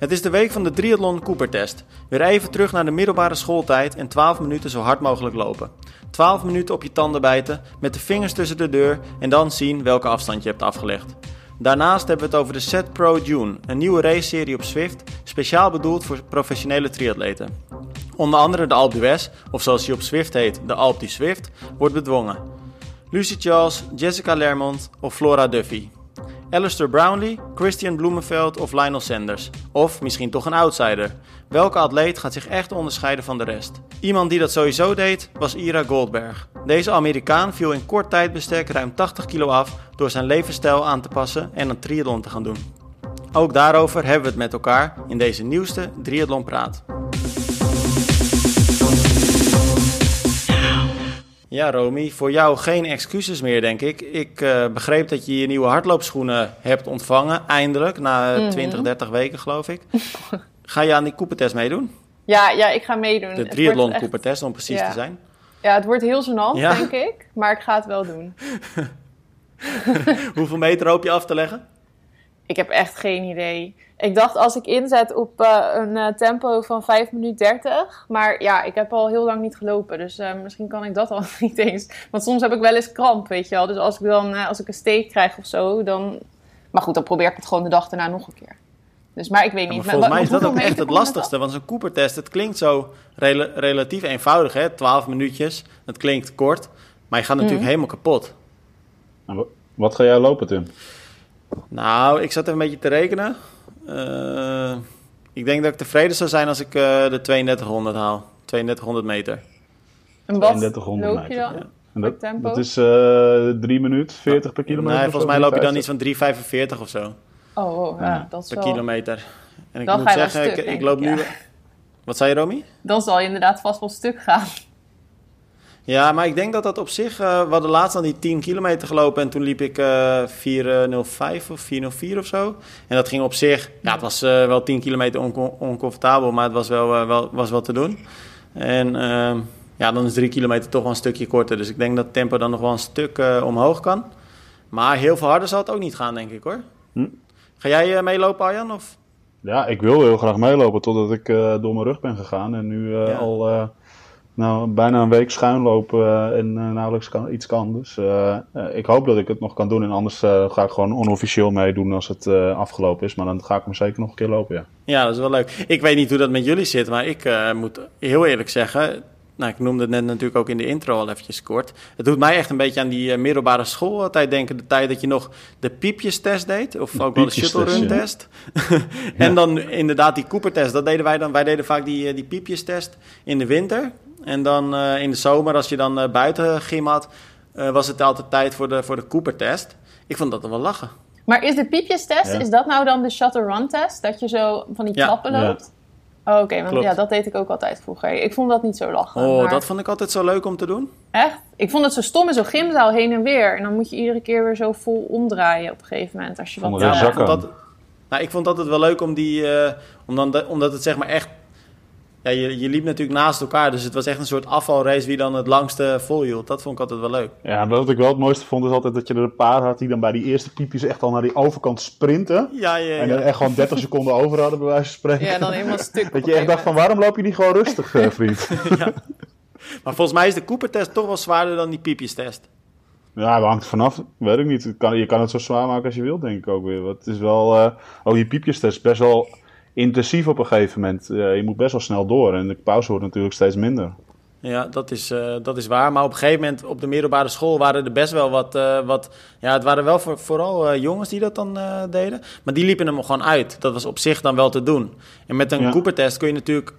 Het is de week van de Triathlon Cooper-test. Weer even terug naar de middelbare schooltijd en 12 minuten zo hard mogelijk lopen. 12 minuten op je tanden bijten, met de vingers tussen de deur en dan zien welke afstand je hebt afgelegd. Daarnaast hebben we het over de Set Pro June, een nieuwe raceserie op Swift, speciaal bedoeld voor professionele triatleten. Onder andere de Alpe d'Huez, of zoals hij op Swift heet, de Alpe du Swift, wordt bedwongen. Lucy Charles, Jessica Lermont of Flora Duffy. Alistair Brownlee, Christian Blumenveld of Lionel Sanders. Of misschien toch een outsider. Welke atleet gaat zich echt onderscheiden van de rest? Iemand die dat sowieso deed was Ira Goldberg. Deze Amerikaan viel in kort tijdbestek ruim 80 kilo af door zijn levensstijl aan te passen en een triathlon te gaan doen. Ook daarover hebben we het met elkaar in deze nieuwste Triathlon Praat. Ja, Romy, voor jou geen excuses meer, denk ik. Ik uh, begreep dat je je nieuwe hardloopschoenen hebt ontvangen, eindelijk, na mm 20, 30 weken, geloof ik. Ga je aan die Coopertest meedoen? Ja, ja, ik ga meedoen. De triathlon Coopertest, om precies te zijn. Ja, het wordt heel gênant, ja. denk ik, maar ik ga het wel doen. Hoeveel meter hoop je af te leggen? Ik heb echt geen idee. Ik dacht als ik inzet op uh, een uh, tempo van 5 minuten 30. Maar ja, ik heb al heel lang niet gelopen. Dus uh, misschien kan ik dat al niet eens. Want soms heb ik wel eens kramp, weet je wel. Dus als ik dan als ik een steek krijg of zo, dan. Maar goed, dan probeer ik het gewoon de dag daarna nog een keer. Dus, maar ik weet niet. Ja, volgens mij is dat ook echt het lastigste. Want zo'n Cooper-test, het klinkt zo rela relatief eenvoudig, hè? 12 minuutjes. Het klinkt kort. Maar je gaat natuurlijk mm. helemaal kapot. Wat ga jij lopen, Tim? Nou, ik zat even een beetje te rekenen. Uh, ik denk dat ik tevreden zou zijn als ik uh, de 3200 haal. 3200 meter. En wat 3200 loop je dan? Ja. En dat, dat, is uh, eh, 3 minuten 40 per kilometer? Nee, volgens mij loop je dan iets van 3,45 of zo. Oh, oh ja, dat is Per wel... kilometer. En ik dan moet zeggen, stuk, ik, ik, loop nu... Ja. Wat zei je, Romy? Dan zal je inderdaad vast wel stuk gaan. Ja, maar ik denk dat dat op zich... Uh, we hadden laatst aan die 10 kilometer gelopen... en toen liep ik uh, 405 of 404 of zo. En dat ging op zich... Ja, het was uh, wel 10 kilometer on oncomfortabel... maar het was wel, wel, was wel te doen. En ehm, ja, dan is 3 kilometer toch wel een stukje korter. Dus ik denk dat het tempo dan nog wel een stuk omhoog kan. Maar heel veel harder zal het ook niet gaan, denk ik hoor. Hm? Ga jij meelopen, Arjan? Of? Ja, ik wil heel graag meelopen... totdat ik door mijn rug ben gegaan. En nu ja. al nou, bijna een week schuinlopen uh, en uh, nauwelijks kan, iets kan. Dus uh, ik hoop dat ik het nog kan doen. En anders ga ik gewoon onofficieel meedoen als het afgelopen is. Maar dan ga ik hem zeker nog een keer lopen, ja. Ja, dat is wel leuk. Ik weet niet hoe dat met jullie zit, maar ik moet heel eerlijk zeggen... Nou, ik noemde het net natuurlijk ook in de intro al eventjes kort. Het doet mij echt een beetje aan die middelbare schooltijd denken. De tijd dat je nog de piepjestest deed. Of ook wel de shuttle run test. en ja. dan inderdaad die Cooper test. Dat deden wij dan. Wij deden vaak die, die piepjestest in de winter. En dan uh, in de zomer, als je dan uh, buiten gym had, uh, was het altijd tijd voor de, voor de Cooper-test. Ik vond dat dan wel lachen. Maar is de piepjestest, ja. is dat nou dan de shuttle-run-test? Dat je zo van die ja. trappen loopt? Ja. Oh, Oké, okay, ja, dat deed ik ook altijd vroeger. Ik vond dat niet zo lachen. Oh, maar... dat vond ik altijd zo leuk om te doen. Echt? Ik vond het zo stom in zo'n gymzaal heen en weer. En dan moet je iedere keer weer zo vol omdraaien op een gegeven moment. Als je wat... Ja, ik vond dat, nou, ik vond dat het wel leuk om die... om dan de, omdat het zeg maar echt ja, je, je liep natuurlijk naast elkaar, dus het was echt een soort afvalrace wie dan het langste volhield. Dat vond ik altijd wel leuk. Ja, wat ik wel het mooiste vond is altijd dat je er een paar had die dan bij die eerste piepjes echt al naar die overkant sprinten. Ja, ja, ja. En er echt gewoon 30 seconden over hadden, bij wijze van spreken. Ja, dan helemaal stuk. Dat je echt dacht van, waarom loop je niet gewoon rustig, eh, vriend? ja. Maar volgens mij is de Cooper-test toch wel zwaarder dan die piepjes-test. Ja, dat hangt vanaf. Weet ik niet. Kan, je kan het zo zwaar maken als je wilt, denk ik ook weer. Want het is wel... Uh, ook die piepjes-test best wel intensief op een gegeven moment. Uh, je moet best wel snel door en de pauze wordt natuurlijk steeds minder. Ja, dat is, uh, dat is waar. Maar op een gegeven moment op de middelbare school waren er best wel wat. Uh, wat ja, het waren wel voor, vooral jongens die dat dan deden. Maar die liepen hem gewoon uit. Dat was op zich dan wel te doen. En met een ja. Cooper-test kun je natuurlijk.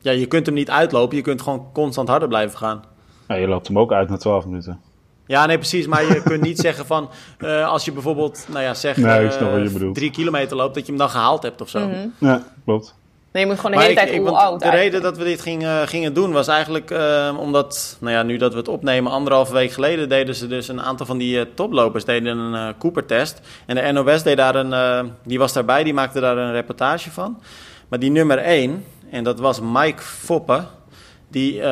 Ja, je kunt hem niet uitlopen. Je kunt gewoon constant harder blijven gaan. Ja, je loopt hem ook uit na 12 minuten. Ja, nee, precies. Maar je kunt niet zeggen van... Uh, als je bijvoorbeeld, nou ja, zeg... Nee, uh, drie kilometer loopt, dat je hem dan gehaald hebt of zo. Mm -hmm. Ja, klopt. Nee, je moet gewoon de hele tijd ik, oud. De reden dat we dit gingen, gingen doen was eigenlijk uh, omdat... Nou ja, nu dat we het opnemen, anderhalve week geleden... deden ze dus een aantal van die toplopers deden een Cooper-test. En de NOS deed daar een... die was daarbij, die maakte daar een reportage van. Maar die nummer één, en dat was Mike Foppe... die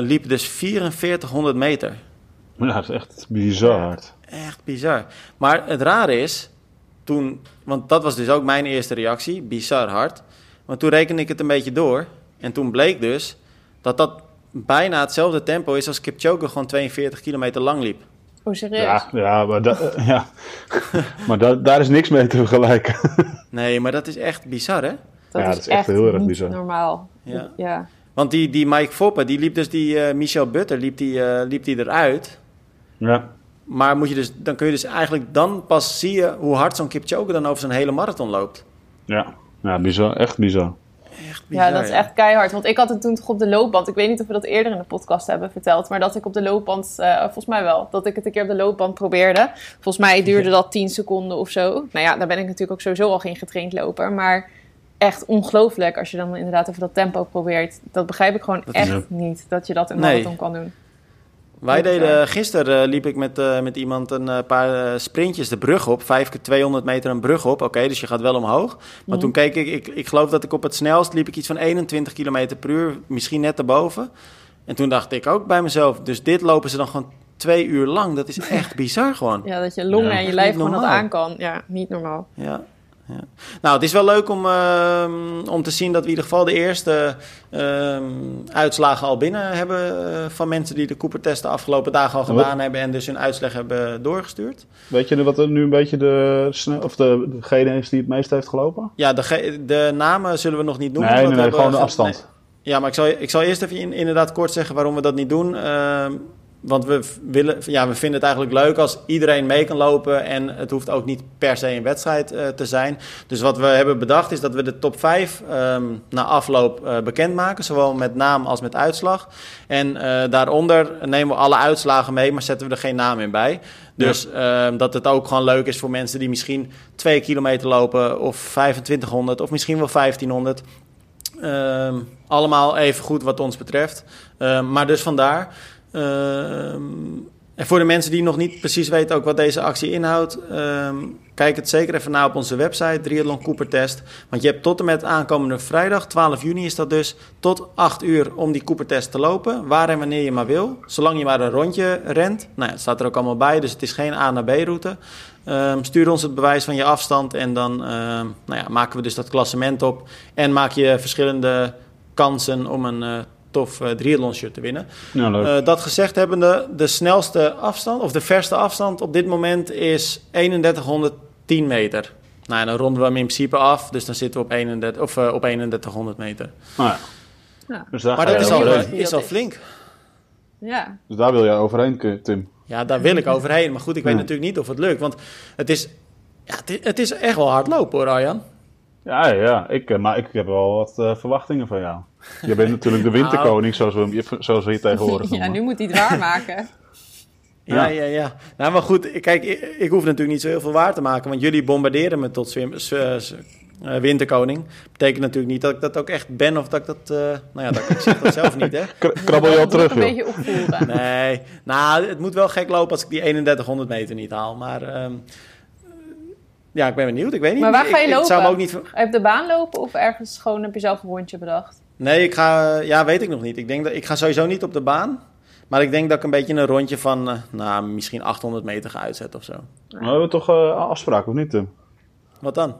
liep dus 4400 meter... Ja, dat is echt bizar hard. Echt bizar. Maar het rare is, toen, want dat was dus ook mijn eerste reactie, bizar hard. Want toen rekende ik het een beetje door. En toen bleek dus dat dat bijna hetzelfde tempo is als Kipchoge gewoon 42 kilometer lang liep. Oh, serieus? Ja, ja maar, da, ja. maar da, daar is niks mee te vergelijken. nee, maar dat is echt bizar, hè? Dat, ja, is, dat is echt, echt heel erg bizar. normaal. Ja. ja. Want die, die Mike Foppe, die liep dus die uh, Michel Butter, liep die, uh, liep die eruit. Ja. Maar moet je dus, dan kun je dus eigenlijk dan pas zien hoe hard zo'n Kipchoge dan over zijn hele marathon loopt. Ja, ja bizar, echt bizar. Echt bizar, ja, dat is echt keihard. Want ik had het toen toch op de loopband. Ik weet niet of we dat eerder in de podcast hebben verteld. Maar dat ik op de loopband, uh, volgens mij wel, dat ik het een keer op de loopband probeerde. Volgens mij duurde dat 10 seconden of zo. Nou ja, daar ben ik natuurlijk ook sowieso al geen getraind loper. Maar echt ongelooflijk als je dan inderdaad even dat tempo probeert. Dat begrijp ik gewoon echt niet, dat je dat in marathon nee. kan doen. Wij deden gisteren, uh, liep ik met, uh, met iemand een uh, paar sprintjes de brug op. Vijf keer 200 meter een brug op. Oké, dus je gaat wel omhoog. Maar toen keek ik, ik, ik geloof dat ik op het snelst liep ik iets van 21 kilometer per uur. Misschien net erboven. En toen dacht ik ook bij mezelf, dus dit lopen ze dan gewoon twee uur lang. Dat is echt bizar gewoon. Ja, dat je longen ja. en je lijf gewoon dat aan kan. Ja, niet normaal. Ja, ja. Nou, het is wel leuk om, uh, om te zien dat we in ieder geval de eerste uh, uitslagen al binnen hebben uh, van mensen die de Cooper-test de afgelopen dagen al gedaan wat? hebben en dus hun uitslag hebben doorgestuurd. Weet je wat er nu een beetje de, of de, degene is die het meest heeft gelopen? Ja, de, de namen zullen we nog niet noemen. Nee, nee, nee gewoon de afstand. Nee. Ja, maar ik zal, ik zal eerst even in, inderdaad kort zeggen waarom we dat niet doen. Ehm, want we, willen, ja, we vinden het eigenlijk leuk als iedereen mee kan lopen. En het hoeft ook niet per se een wedstrijd uh, te zijn. Dus wat we hebben bedacht is dat we de top 5 um, na afloop uh, bekendmaken. Zowel met naam als met uitslag. En uh, daaronder nemen we alle uitslagen mee, maar zetten we er geen naam in bij. Dus ja. uh, dat het ook gewoon leuk is voor mensen die misschien 2 kilometer lopen. Of 2500 of misschien wel 1500. Uh, allemaal even goed wat ons betreft. maar dus vandaar. Um, en voor de mensen die nog niet precies weten ook wat deze actie inhoudt, um, kijk het zeker even na op onze website, Triathlon Cooper Test. Want je hebt tot en met aankomende vrijdag, 12 juni is dat dus, tot 8 uur om die Cooper Test te lopen. Waar en wanneer je maar wil. Zolang je maar een rondje rent. Nou het staat er ook allemaal bij, dus het is geen A naar B route. Um, stuur ons het bewijs van je afstand en dan nou ja, maken we dus dat klassement op. En maak je verschillende kansen om een uh, tof uh, triathlon shirt te winnen. Uh, dat gezegd hebbende, de snelste afstand, of de verste afstand op dit moment is 3110 meter. Nou, dan ronden we hem in principe af, dus dan zitten we op, 31, of, uh, op 3100 meter. Oh ja. ja. Dus maar dat is al, is al flink. Ja. Dus daar wil jij overheen, Tim? Ja, daar wil ik overheen. Maar goed, ik weet natuurlijk niet of het lukt. Want het is, ja, het is, het is echt wel hard lopen hoor, Arjan. Ja, ja. Ik, maar ik heb wel wat uh, verwachtingen van jou. Je bent natuurlijk de winterkoning, zoals we, zoals we hier tegenwoordig Ja, nu moet hij het waarmaken. Ja, ja, ja. Nou, maar goed, kijk, ik, ik, hoef natuurlijk niet zo heel veel waar te maken, want jullie bombarderen me tot uh, uh, winterkoning. Betekent natuurlijk niet dat ik dat ook echt ben of dat ik dat, uh, nou ja, dat, ik zeg dat zelf niet, hè. Krabbel je al terug, Een beetje opvoeren. Nee, nou, het moet wel gek lopen als ik die 3100 meter niet haal, maar... Um, ja, ik ben benieuwd. Ik weet niet. Maar waar ga je ik, lopen? Ik zou hem ook niet... Heb de baan lopen of ergens gewoon heb je zelf een rondje bedacht? Nee, ik ga, ja, weet ik nog niet. Ik denk dat ik ga sowieso niet op de baan. Maar ik denk dat ik een beetje een rondje van, uh, nou, misschien 800 meter ga uitzetten of zo. Maar we hebben toch uh, afspraken, of niet, Tim? Wat dan?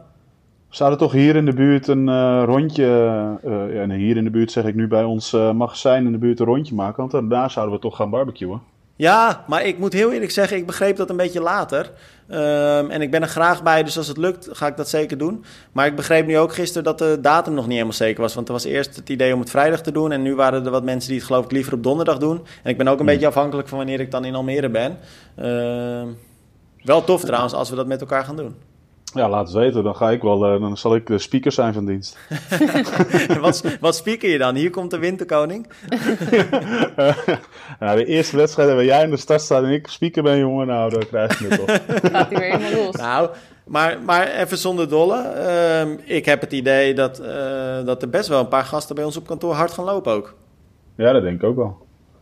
Zouden toch hier in de buurt een uh, rondje, ja, nee, hier in de buurt zeg ik nu bij ons magazijn in de buurt een rondje maken? Want daar zouden we toch gaan barbecuen. Ja, maar ik moet heel eerlijk zeggen, ik begreep dat een beetje later. Um, en ik ben er graag bij, dus als het lukt, ga ik dat zeker doen. Maar ik begreep nu ook gisteren dat de datum nog niet helemaal zeker was. Want er was eerst het idee om het vrijdag te doen. En nu waren er wat mensen die het geloof ik liever op donderdag doen. En ik ben ook een beetje afhankelijk van wanneer ik dan in Almere ben. Uh, wel tof trouwens, als we dat met elkaar gaan doen. Ja, laat het weten. Dan ga ik wel, uh, dan zal ik de speaker zijn van dienst. wat, wat speaker je dan? Hier komt de winterkoning. nou, de eerste wedstrijd waar jij in de stad staat en ik speaker ben, jongen, nou, dan krijg je het toch. Gaat hij weer helemaal los. Nou, maar, maar even zonder dolle. Uh, ik heb het idee dat, uh, dat er best wel een paar gasten bij ons op kantoor hard gaan lopen ook. Ja, dat denk ik ook wel.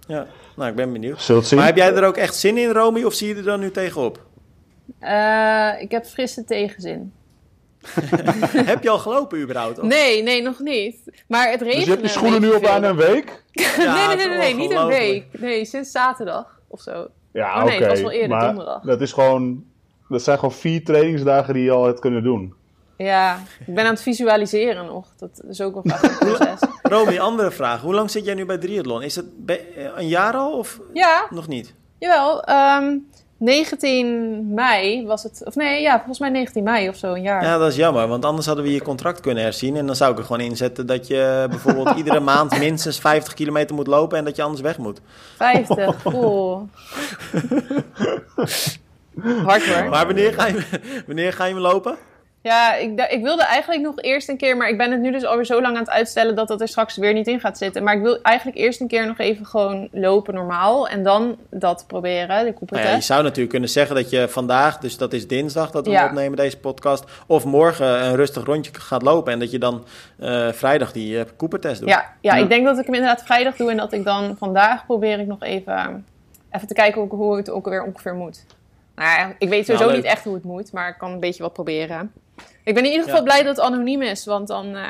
Ja, nou, ik ben benieuwd. Zult zien. Maar heb jij er ook echt zin in, Romy, of zie je er dan nu tegenop? Uh, ik heb frisse tegenzin. heb je al gelopen überhaupt? Of? Nee, nee, nog niet. Maar het regent. Dus je hebt je schoenen nu al bijna een week? ja, nee, nee, nee, nee niet een week. Nee, sinds zaterdag of zo. Ja, oh, oké. nee, okay. het was wel eerder, maar donderdag. Dat is gewoon, dat zijn gewoon vier trainingsdagen die je al hebt kunnen doen. Ja, ik ben aan het visualiseren nog. Dat is ook wel een proces. Romy, andere vraag. Hoe lang zit jij nu bij Triathlon? Is het een jaar al of ja. nog niet? Jawel, um, 19 mei was het. Of nee, ja, volgens mij 19 mei of zo, een jaar. Ja, dat is jammer, want anders hadden we je contract kunnen herzien. En dan zou ik er gewoon inzetten dat je bijvoorbeeld iedere maand minstens 50 kilometer moet lopen en dat je anders weg moet. 50, oeh. Hard hoor. Maar wanneer ga je, wanneer ga je me lopen? Ja, ik, ik, wilde eigenlijk nog eerst een keer, maar ik ben het nu dus alweer zo lang aan het uitstellen dat dat er straks weer niet in gaat zitten. Maar ik wil eigenlijk eerst een keer nog even gewoon lopen normaal en dan dat proberen, de nou ja, Je zou natuurlijk kunnen zeggen dat je vandaag, dus dat is dinsdag dat we opnemen deze podcast, of morgen een rustig rondje gaat lopen en dat je dan uh, vrijdag die uh, Cooper-test doet. Ja, ja, ik denk dat ik hem inderdaad vrijdag doe en dat ik dan vandaag probeer ik nog even, even te kijken hoe, hoe het ook weer ongeveer moet. Nou, ik weet sowieso niet echt hoe het moet, maar ik kan een beetje wat proberen. Ik ben in ieder geval blij dat het anoniem is, want dan uh,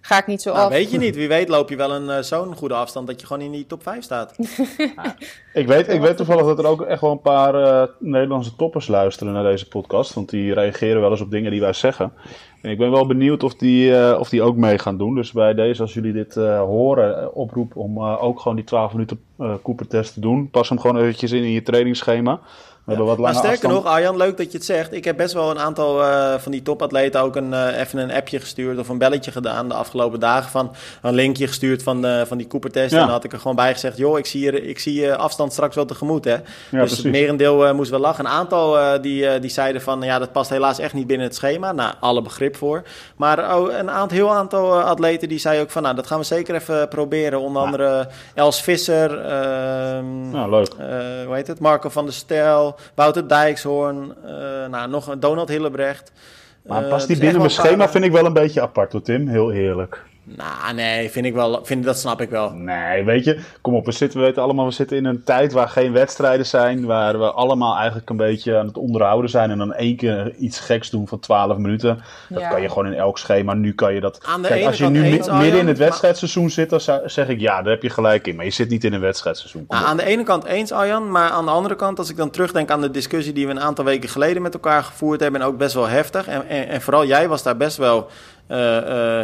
ga ik niet zo nou, af. Weet je niet, wie weet loop je wel een uh, zo'n goede afstand dat je gewoon in die top 5 staat. ik, weet, ik weet toevallig dat er ook echt wel een paar uh, Nederlandse toppers luisteren naar deze podcast, want die reageren wel eens op dingen die wij zeggen. En ik ben wel benieuwd of die, of die ook mee gaan doen. Dus bij deze, als jullie dit horen, oproep om ook gewoon die 12 minuten Cooper test te doen. Pas hem gewoon eventjes in in je trainingsschema maar sterker nog, Arjan, leuk dat je het zegt. Ik heb best wel een aantal uh, van die topatleten ook een, uh, even een appje gestuurd of een belletje gedaan de afgelopen dagen. Van een linkje gestuurd van, de, van die Cooper-test. En dan had ik er gewoon bij gezegd: joh, ik zie je, ik zie je afstand straks wel tegemoet. Hè? dus precies. het merendeel uh, moest wel lachen. Een aantal die, die zeiden van ja, dat past helaas echt niet binnen het schema. Nou, alle begrip voor. Maar oh, een aantal, heel aantal atleten die zeiden ook van nou, dat gaan we zeker even proberen. Onder andere Els Visser. Ehm, nou, leuk. hoe heet het? Marco van der Stel. Wouter Dijkshoorn, uh, nou, nog Donald Hillebrecht. Maar past die binnen mijn schema vind ik wel een beetje apart hoor, Tim. Heel eerlijk. Nou, nee, vind ik wel, vind, dat snap ik wel. Nee, weet je, kom op, we, zitten, we weten allemaal, we zitten in een tijd waar geen wedstrijden zijn, waar we allemaal eigenlijk een beetje aan het onderhouden zijn en dan één keer iets geks doen van 12 minuten. Dat kan je gewoon in elk schema. Nu kan je dat. Aan de Kijk, als je nu midden in het wedstrijdseizoen zit, dan zeg ik ja, daar heb je gelijk in. Maar je zit niet in een wedstrijdseizoen. Nou, aan de ene kant eens, Arjan, maar aan de andere kant, als ik dan terugdenk aan de discussie die we een aantal weken geleden met elkaar gevoerd hebben, en ook best wel heftig. En, en, en vooral jij was daar best wel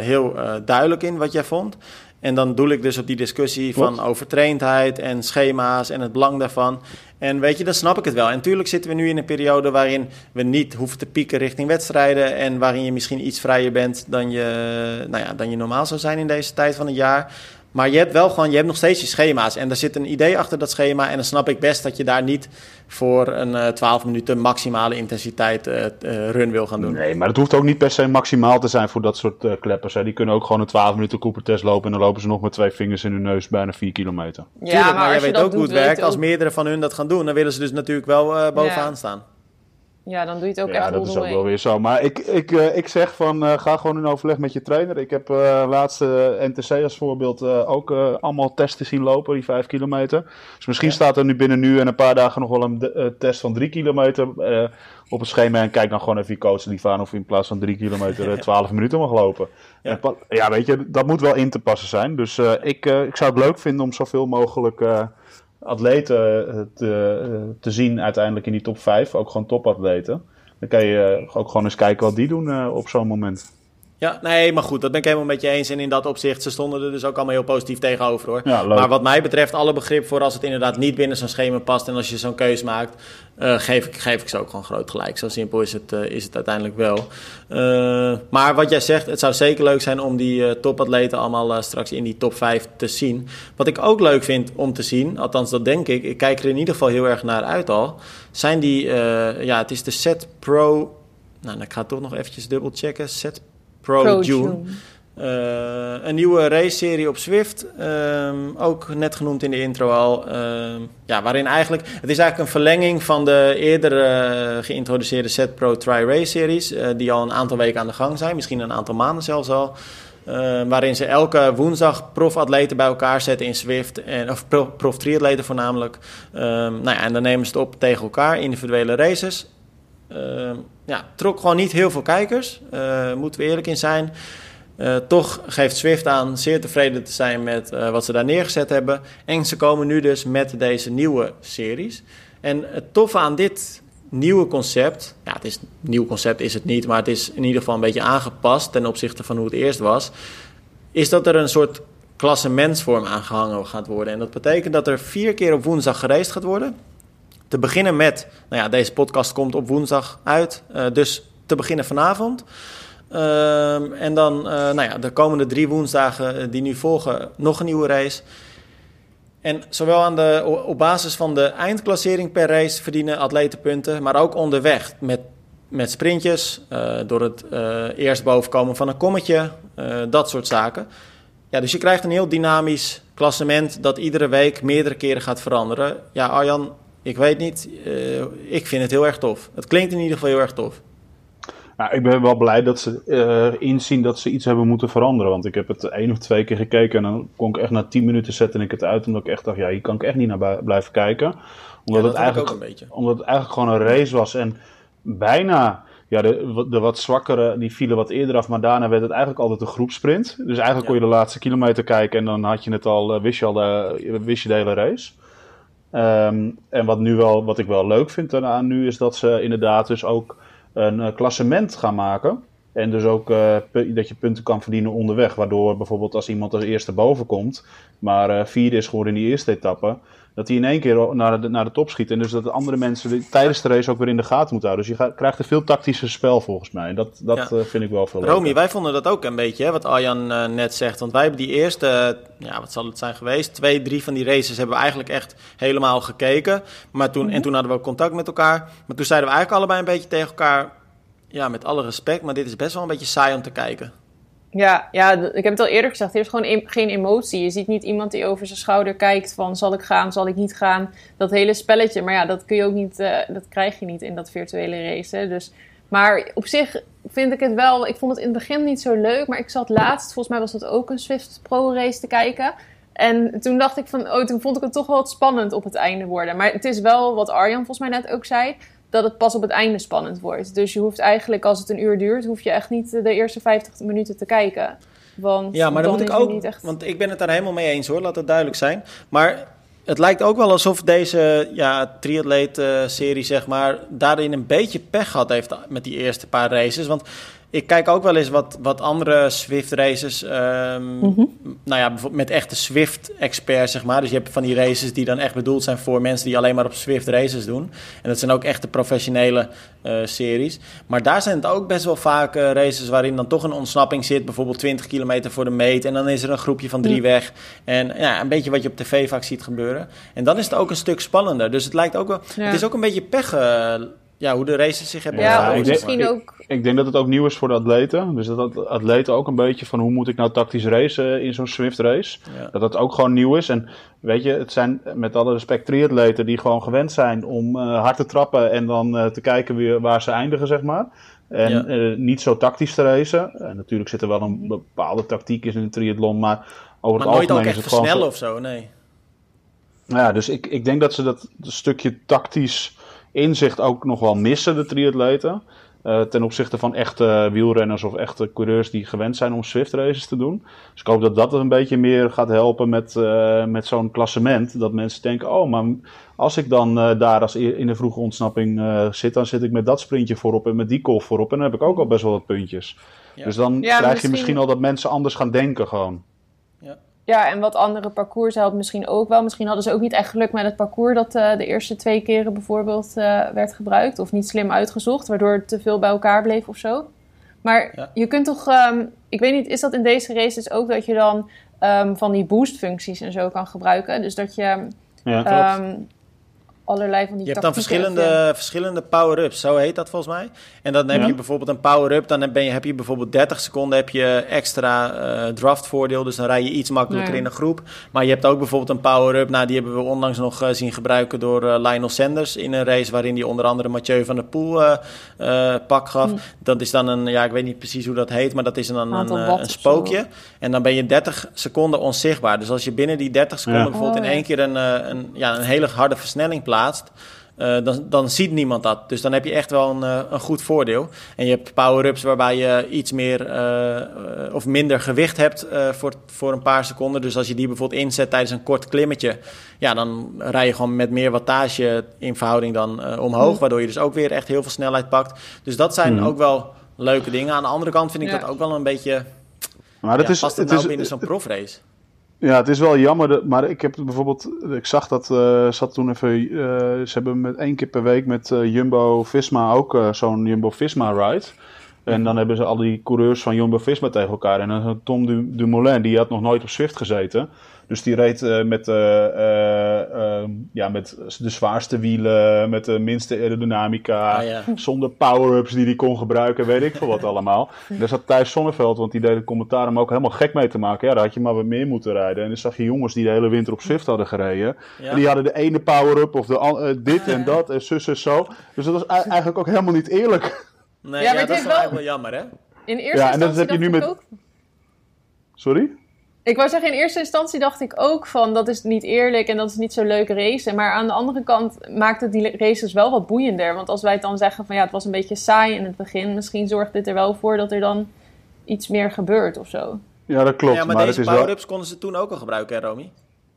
heel eh, duidelijk in wat jij vond. En dan doe ik dus op die discussie van overtraindheid en schema's en het belang daarvan. En weet je, dan snap ik het wel. En natuurlijk zitten we nu in een periode waarin we niet hoeven te pieken richting wedstrijden. En waarin je misschien iets vrijer bent dan je, nou ja, dan je normaal zou zijn in deze tijd van het jaar. Maar je hebt wel gewoon, je hebt nog steeds je schema's. En er zit een idee achter dat schema. En dan snap ik best dat je daar niet voor een uh, eh, 12 minuten maximale intensiteit uh, run wil gaan doen. Nee, maar het hoeft ook niet per se maximaal te zijn voor dat soort uh, kleppers. Hè. Die kunnen ook gewoon een 12 minuten Cooper-test lopen. En dan lopen ze nog met twee vingers in hun neus bijna 4 kilometer. Ja, Tuurlijk, maar, jij weet ook hoe het werkt. Als meerdere van hun dat gaan doen, dan willen ze dus natuurlijk wel bovenaan staan. Ja, dan doe je het ook ja, echt Ja, dat is ook wel weer zo. Maar ik, ik, uh, ik zeg van, uh, ga gewoon in overleg met je trainer. Ik heb uh, laatste NTC als voorbeeld ook allemaal testen zien lopen, die 5 kilometer. Dus misschien staat er nu binnen nu en een paar dagen nog wel een test van 3 kilometer op het schema. En kijk dan gewoon even je coach van of in plaats van 3 kilometer 12 minuten mag lopen. Ja. En, ja, weet je, dat moet wel in te passen zijn. Dus ik, ik zou het leuk vinden om zoveel mogelijk atleten eh, te, eh, te zien uiteindelijk in die top 5. Ook gewoon topatleten. Dan kan je eh, ook gewoon eens kijken wat die doen op zo'n moment. Ja, nee, maar goed, dat ben ik helemaal met je eens. En in dat opzicht, ze stonden er dus ook allemaal heel positief tegenover hoor. maar wat mij betreft, alle begrip voor als het inderdaad niet binnen zo'n schema past en als je zo'n keus maakt, uh, geef, ik, geef ik ze ook gewoon groot gelijk. Zo simpel is het, uh, is het uiteindelijk wel. Uh, maar wat jij zegt, het zou zeker leuk zijn om die topatleten allemaal straks in die top 5 te zien. Wat ik ook leuk vind om te zien, althans dat denk ik, ik kijk er in ieder geval heel erg naar uit al, zijn die, ja, het is de Set Pro. Nou, ik ga het toch nog eventjes dubbel checken. Set Pro, June. Uh, een nieuwe race-serie op Swift, um, ook net genoemd in de intro al. Um, ja, waarin eigenlijk, het is eigenlijk een verlenging van de eerder uh, geïntroduceerde Set Pro Tri Race series, uh, die al een aantal weken aan de gang zijn, misschien een aantal maanden zelfs al. waarin ze elke woensdag profatleten bij elkaar zetten in Swift, en, of prof voornamelijk. Um, nou ja, en dan nemen ze het op tegen elkaar, individuele races. Uh, ja, trok gewoon niet heel veel kijkers, uh, moeten we eerlijk in zijn. Uh, toch geeft Swift aan zeer tevreden te zijn met uh, wat ze daar neergezet hebben. En ze komen nu dus met deze nieuwe series. En het toffe aan dit, nieuwe concept. Ja, het is nieuw concept is het niet, maar het is in ieder geval een beetje aangepast ten opzichte van hoe het eerst was. Is dat er een soort klassementsvorm aangehangen gaat worden. En dat betekent dat er vier keer op woensdag gereisd gaat worden. Te beginnen met, nou ja, deze podcast komt op woensdag uit, uh, dus te beginnen vanavond. Uh, en dan, uh, nou ja, de komende drie woensdagen die nu volgen, nog een nieuwe race. En zowel aan de, op basis van de eindklassering per race verdienen atleten punten, maar ook onderweg met, met sprintjes, door het eerst bovenkomen van een kommetje, dat soort zaken. Ja, dus je krijgt een heel dynamisch klassement dat iedere week meerdere keren gaat veranderen. Ja, Arjan, ik weet niet, ik vind het heel erg tof. Het klinkt in ieder geval heel erg tof. Nou, ik ben wel blij dat ze uh, inzien dat ze iets hebben moeten veranderen. Want ik heb het één of twee keer gekeken en dan kon ik echt na tien minuten zetten ik het uit. Omdat ik echt dacht, ja, hier kan ik echt niet naar blijven kijken. Omdat, ja, het, eigenlijk, omdat het eigenlijk gewoon een race was. En bijna, ja, de, de wat zwakkere, die vielen wat eerder af. Maar daarna werd het eigenlijk altijd een groepsprint. Dus eigenlijk ja. kon je de laatste kilometer kijken en dan had je het al, wist je al de, wist je de hele race. Um, en wat, nu wel, wat ik wel leuk vind daaraan nu is dat ze inderdaad dus ook een uh, klassement gaan maken. En dus ook uh, dat je punten kan verdienen onderweg. Waardoor bijvoorbeeld als iemand als eerste boven komt, maar uh, vierde is geworden in die eerste etappe, dat hij in één keer naar de, naar de top schiet. En dus dat de andere mensen tijdens de race ook weer in de gaten moeten houden. Dus je gaat, krijgt een veel tactischer spel volgens mij. En dat, dat ja. vind ik wel veel Romy, wij vonden dat ook een beetje, hè, wat Arjan uh, net zegt. Want wij hebben die eerste, ja, wat zal het zijn geweest? Twee, drie van die races hebben we eigenlijk echt helemaal gekeken. Maar toen, mm -hmm. En toen hadden we ook contact met elkaar. Maar toen zeiden we eigenlijk allebei een beetje tegen elkaar... Ja, met alle respect, maar dit is best wel een beetje saai om te kijken. Ja, ja, ik heb het al eerder gezegd. Er is gewoon geen emotie. Je ziet niet iemand die over zijn schouder kijkt van zal ik gaan, zal ik niet gaan. Dat hele spelletje. Maar ja, dat kun je ook niet, uh, dat krijg je niet in dat virtuele race. Dus, maar op zich vind ik het wel. Ik vond het in het begin niet zo leuk. Maar ik zat laatst, volgens mij was dat ook een Swift Pro race te kijken. En toen dacht ik van, oh, toen vond ik het toch wel wat spannend op het einde worden. Maar het is wel wat Arjan volgens mij net ook zei dat het pas op het einde spannend wordt. Dus je hoeft eigenlijk, als het een uur duurt, hoef je echt niet de eerste 50 minuten te kijken. Want ja, maar dan, moet ik ook, echt... want ik ben het daar helemaal mee eens hoor, laat het duidelijk zijn. Maar het lijkt ook wel alsof deze ja, triatleet-serie, zeg maar, daarin een beetje pech gehad heeft met die eerste paar races. Want ik kijk ook wel eens wat, wat andere Swift races. Um, mm -hmm. Nou ja, bijvoorbeeld met echte Swift-experts, zeg maar. Dus je hebt van die races die dan echt bedoeld zijn voor mensen die alleen maar op Swift races doen. En dat zijn ook echte professionele uh, series. Maar daar zijn het ook best wel vaak uh, races waarin dan toch een ontsnapping zit. Bijvoorbeeld 20 kilometer voor de meet. En dan is er een groepje van drie weg. En ja, een beetje wat je op tv vaak ziet gebeuren. En dan is het ook een stuk spannender. Dus het lijkt ook wel. Ja. Het is ook een beetje pech. Uh, ja, hoe de races zich hebben ja, ja misschien ook. Ik, ik, denk dat het ook nieuw is voor de atleten. Dus dat, atleten ook een beetje van hoe moet ik nou tactisch racen in zo'n Swift race. Ja. Dat dat ook gewoon nieuw is. En weet je, het zijn met alle respect triatleten die gewoon gewend zijn om uh, hard te trappen en dan uh, te kijken weer waar ze eindigen, zeg maar. En ja. uh, niet zo tactisch te racen. En natuurlijk zit er wel een bepaalde tactiek in een triathlon, maar over maar het nooit algemeen ook echt is het gewoon. versnellen of zo, nee. Ja, dus ik, ik denk dat ze dat stukje tactisch inzicht ook nog wel missen, de triatleten. Uh, ten opzichte van echte wielrenners of echte coureurs die gewend zijn om Swift races te doen. Dus ik hoop dat dat een beetje meer gaat helpen met, uh, met zo'n klassement. Dat mensen denken, oh, maar als ik dan uh, daar als in de vroege ontsnapping zit, dan zit ik met dat sprintje voorop en met die kolf voorop. En dan heb ik ook al best wel wat puntjes. Ja. Dus dan ja, krijg misschien... je misschien al dat mensen anders gaan denken gewoon. Ja. En wat andere parcours helpt misschien ook wel. Misschien hadden ze ook niet echt geluk met het parcours dat uh, de eerste twee keren bijvoorbeeld uh, werd gebruikt. Of niet slim uitgezocht, waardoor het te veel bij elkaar bleef of zo. Maar ja. je kunt toch, um, ik weet niet, is dat in deze races ook dat je dan um, van die boost functies en zo kan gebruiken? Dus dat je ja, um, allerlei van die Je hebt dan verschillende, verschillende power-ups, zo heet dat volgens mij. En dan heb ja. je bijvoorbeeld een power-up, dan ben je, heb je bijvoorbeeld 30 seconden heb je extra uh, draftvoordeel. Dus dan rij je iets makkelijker ja. in een groep. Maar je hebt ook bijvoorbeeld een power-up, nou die hebben we onlangs nog uh, zien gebruiken door uh, Lionel Sanders in een race waarin hij onder andere Mathieu van der Poel pak gaf. Mm. Dat is dan een, ja ik weet niet precies hoe dat heet, maar dat is dan een, een, een spookje. En dan ben je 30 seconden onzichtbaar. Dus als je binnen die 30 seconden ja. bijvoorbeeld oh, in één keer een, een, ja, een hele harde versnelling plaatst, uh, dan, dan ziet niemand dat. Dus dan heb je echt wel een, uh, een goed voordeel. En je hebt power-ups waarbij je iets meer uh, of minder gewicht hebt voor, voor een paar seconden. Dus als je die bijvoorbeeld inzet tijdens een kort klimmetje, ja, dan rij je gewoon met meer wattage in verhouding dan omhoog. Mm. Waardoor je dus ook weer echt heel veel snelheid pakt. Dus dat zijn mm. ook wel leuke dingen. Aan de andere kant vind ik ja. dat ook wel een beetje. Maar dat ja, is, past het, het nou is, binnen zo'n profrace? Ja, het is wel jammer, maar ik heb bijvoorbeeld, ik zag dat, uh, zat toen even, uh, ze hebben met één keer per week met uh, Jumbo-Visma ook zo'n Jumbo-Visma-ride. En dan hebben ze al die coureurs van Jumbo-Visma tegen elkaar. En dan Tom Dumoulin, die had nog nooit op Swift gezeten. Dus die reed uh, met, uh, ja, met de zwaarste wielen, met de minste aerodynamica, ah, ja. zonder power-ups die hij kon gebruiken, weet ik veel wat allemaal. Daar zat Thijs Sonneveld, want die deed het commentaar om ook helemaal gek mee te maken. Ja, daar had je maar wat meer moeten rijden. En dan zag je jongens die de hele winter op Swift hadden gereden. En die hadden de ene power-up of de, dit en dat en zus en zo. Dus dat was eigenlijk ook helemaal niet eerlijk. Nee, ja, dat is wel eigenlijk wel jammer, hè? In eerste ja, en dat heb je nu met. Ook... Sorry? Ik wou zeggen, in eerste instantie dacht ik ook van dat is niet eerlijk en dat is niet zo leuk racen. Maar aan de andere kant maakt het die races wel wat boeiender. Want als wij het dan zeggen van ja, het was een beetje saai in het begin, misschien zorgt dit er wel voor dat er dan iets meer gebeurt of zo. Ja, dat klopt. Ja, maar, deze power-ups konden ze toen ook al gebruiken, hè, Romy?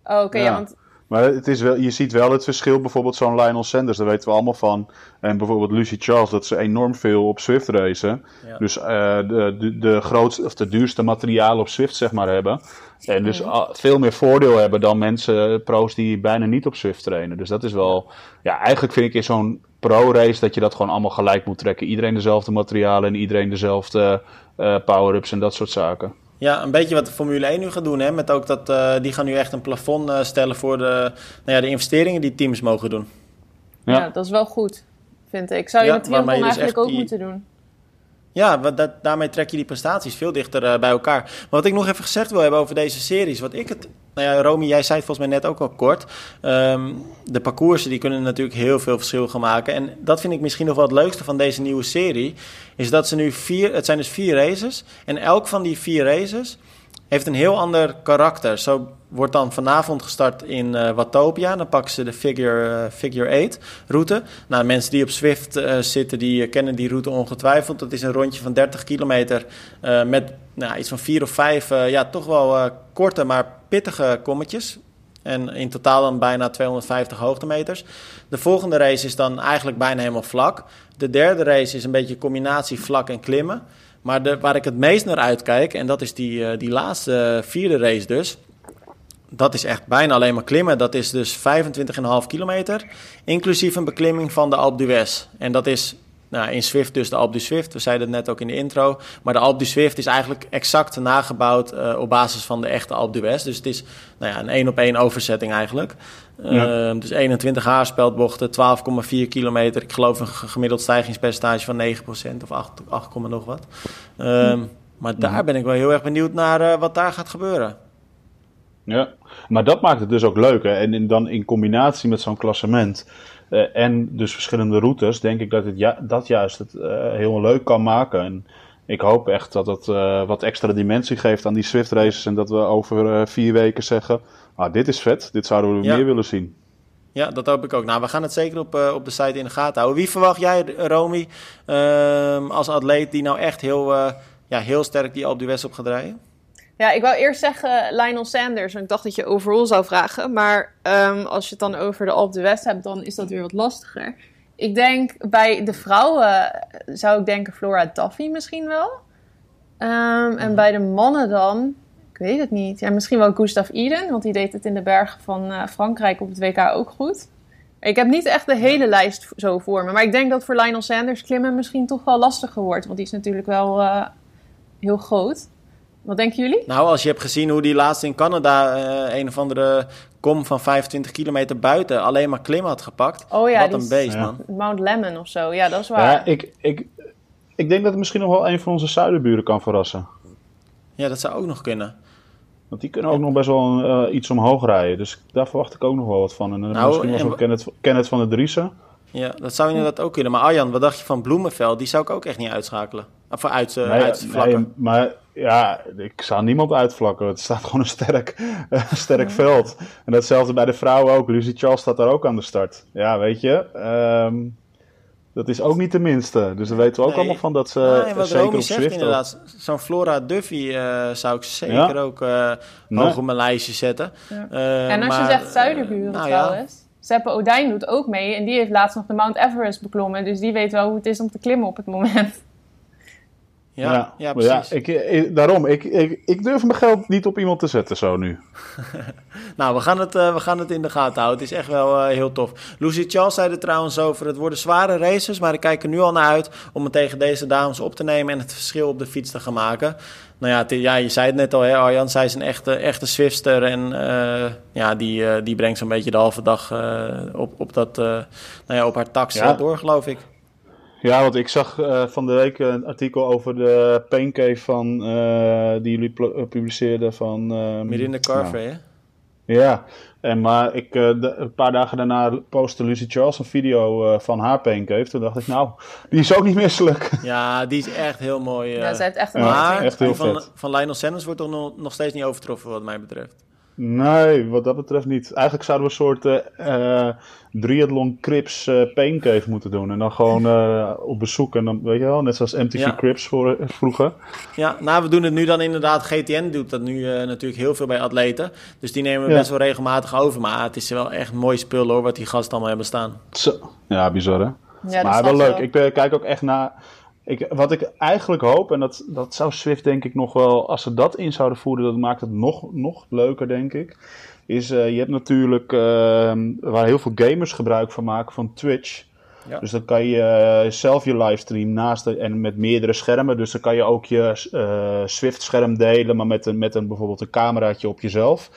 Oh, oké, ja. want maar het is wel, je ziet wel het verschil, bijvoorbeeld zo'n Lionel Sanders, daar weten we allemaal van. En bijvoorbeeld Lucy Charles, dat ze enorm veel op Swift racen. Dus uh, de, de, de, grootste, of de duurste materialen op Swift, zeg maar, hebben. En dus veel meer voordeel hebben dan mensen, pro's die bijna niet op Swift trainen. Dus dat is wel, ja, eigenlijk vind ik in zo'n pro-race dat je dat gewoon allemaal gelijk moet trekken. Iedereen dezelfde materialen en iedereen dezelfde uh, power-ups en dat soort zaken. Ja, een beetje wat de Formule 1 nu gaat doen. Hè? Met ook dat, uh, die gaan nu echt een plafond uh, stellen voor de, nou ja, de investeringen die teams mogen doen. Ja. ja dat is wel goed, vind ik. Zou je ja, met Triathlon dus eigenlijk ook moeten doen? Ja, dat, daarmee trek je die prestaties veel dichter uh, bij elkaar. Maar wat ik nog even gezegd wil hebben over deze series. Wat ik het. Nou ja, Romy, jij zei het volgens mij net ook al kort. Um, de parcoursen die kunnen natuurlijk heel veel verschil gaan maken. En dat vind ik misschien nog wel het leukste van deze nieuwe serie. Is dat ze nu vier. Het zijn dus vier races. En elk van die vier races heeft een heel ander karakter. Zo wordt dan vanavond gestart in uh, Watopia. Dan pakken ze de Figure, uh, figure 8 route. Nou, mensen die op Swift uh, zitten, die kennen die route ongetwijfeld. Dat is een rondje van 30 kilometer met nou, iets van vier of vijf, ja, toch wel korte, maar pittige kommetjes. En in totaal dan bijna 250 hoogtemeters. De volgende race is dan eigenlijk bijna helemaal vlak. De derde race is een beetje combinatie vlak en klimmen. Maar waar ik het meest naar uitkijk, en dat is die, uh, die laatste vierde race dus. Dat is echt bijna alleen maar klimmen. Dat is dus 25,5 kilometer, inclusief een beklimming van de Alpe d'Huez. En dat is nou, in Swift dus de Alpe du Swift. We zeiden het net ook in de intro. Maar de Alpe du Swift is eigenlijk exact nagebouwd uh, op basis van de echte Alpe d'Huez. Dus het is nou ja, een één op één overzetting eigenlijk. Ja. Uh, dus 21 haarspeldbochten, 12,4 kilometer. Ik geloof een gemiddeld stijgingspercentage van 9% of 8, 8, nog wat. Uh, maar daar ben ik wel heel erg benieuwd naar uh, wat daar gaat gebeuren. Ja, maar dat maakt het dus ook leuk. Hè? En in, dan in combinatie met zo'n klassement uh, en dus verschillende routes, denk ik dat het ja, dat juist het uh, heel leuk kan maken. En ik hoop echt dat het uh, wat extra dimensie geeft aan die Swift races. En dat we over vier weken zeggen: ah, dit is vet, dit zouden we ja. meer willen zien. Ja, dat hoop ik ook. Nou, we gaan het zeker op, op de site in de gaten houden. Wie verwacht jij, Romy, ehm, als atleet die nou echt heel, ja, heel sterk die op de West op gaat rijden? Ja, ik wou eerst zeggen Lionel Sanders. En ik dacht dat je overal zou vragen. Maar um, als je het dan over de Alpe West hebt, dan is dat weer wat lastiger. Ik denk bij de vrouwen zou ik denken Flora Duffy misschien wel. Um, en mhm. bij de mannen dan, ik weet het niet. Ja, misschien wel Gustav Iden, want die deed het in de bergen van uh, Frankrijk op het WK ook goed. Ik heb niet echt de hele lijst zo voor me. Maar ik denk dat voor Lionel Sanders klimmen misschien toch wel lastiger wordt. Want die is natuurlijk wel uh, heel groot. Wat denken jullie? Nou, als je hebt gezien hoe die laatst in Canada uh, een of andere kom van 25 kilometer buiten alleen maar klim had gepakt. Oh ja, wat een beest, man. Mount Lemmon of zo, ja, dat is waar. Ja, ik, ik, ik denk dat het misschien nog wel een van onze zuidenburen kan verrassen. Ja, dat zou ook nog kunnen. Want die kunnen ook nog best wel uh, iets omhoog rijden. Dus daar verwacht ik ook nog wel wat van. En uh, nou, misschien was ook Kenneth, Kenneth van de Driessen. Ja, dat zou inderdaad ook kunnen. Maar Arjan, wat dacht je van Bloemenveld? Die zou ik ook echt niet uitschakelen. Of uit, uh, nee, nee, maar ja, ik zou niemand uitvlakken. Het staat gewoon een sterk, sterk veld. En datzelfde bij de vrouwen ook. Lucy Charles staat daar ook aan de start. Ja, weet je. Ehm, dat is ook niet de minste. Dus daar weten we ook allemaal van dat ze nee, wat zeker Romy op zegt Zwift... inderdaad. Zo'n Flora Duffy eh, zou ik zeker ook uh, Nee. hoog op mijn lijstje zetten. Ja. Eh, en als maar, je zegt zuiderburen nou ja. trouwens. Seppe Odijn doet ook mee. En die heeft laatst nog de Mount Everest beklommen. Dus die weet wel hoe het is om te klimmen op het moment. Ja, ja, precies. ik, ik- daarom, ik, ik, ik durf mijn geld niet op iemand te zetten zo nu. Nou, we gaan, het, eh, we gaan het in de gaten houden. Het is echt wel eh, heel tof. Lucy Charles zei er trouwens over. Het worden zware races, maar ik kijk er nu al naar uit om het tegen deze dames op te nemen en het verschil op de fiets te gaan maken. Nou ja, ja je zei het net al, hè, Arjan. Zij is een echte, echte Swifster. En eh, ja, die, die brengt zo'n beetje de halve dag op, op, dat, nou ja, op haar tax Ja. door, geloof ik. Ja, want ik zag eh, van de week een artikel over de paincave van, eh, die jullie eh, publiceerden van... Mirinde Carver, hè? Ja, en, maar ik, eh, de- een paar dagen daarna postte Lucy Charles een video eh, van haar paincave. Toen dacht ik, nou, die is ook niet misselijk. Ja, die is echt heel mooi. Ja, zij heeft echt een maar echt heel van, vet. van Lionel Sanders wordt toch nog, nog steeds niet overtroffen, wat mij betreft. Nee, wat dat betreft niet. Eigenlijk zouden we een soort eh eh, triathlon Crips eh paincave moeten doen. En dan gewoon eh, op bezoek. En dan, weet je wel, net zoals MTV Ja. Crips voor, vroeger. Ja, nou, we doen het nu dan inderdaad. GTN doet dat nu eh, natuurlijk heel veel bij atleten. Dus die nemen we Ja. best wel regelmatig over. Maar het is wel echt een mooi spul hoor, wat die gasten allemaal hebben staan. Zo. Ja, bizar hè? Ja, dat maar wel leuk. wel. Ik eh, kijk ook echt naar. Ik, wat ik eigenlijk hoop, en dat, dat zou Swift denk ik nog wel, als ze dat in zouden voeren, dat maakt het nog, nog leuker, denk ik. Is, eh, je hebt natuurlijk, eh, waar heel veel gamers gebruik van maken, van Twitch. Ja. Dus dan kan je eh, zelf je livestream naast de, en met meerdere schermen. Dus dan kan je ook je eh, Swift-scherm delen, maar met, een, met een, bijvoorbeeld een cameraatje op jezelf.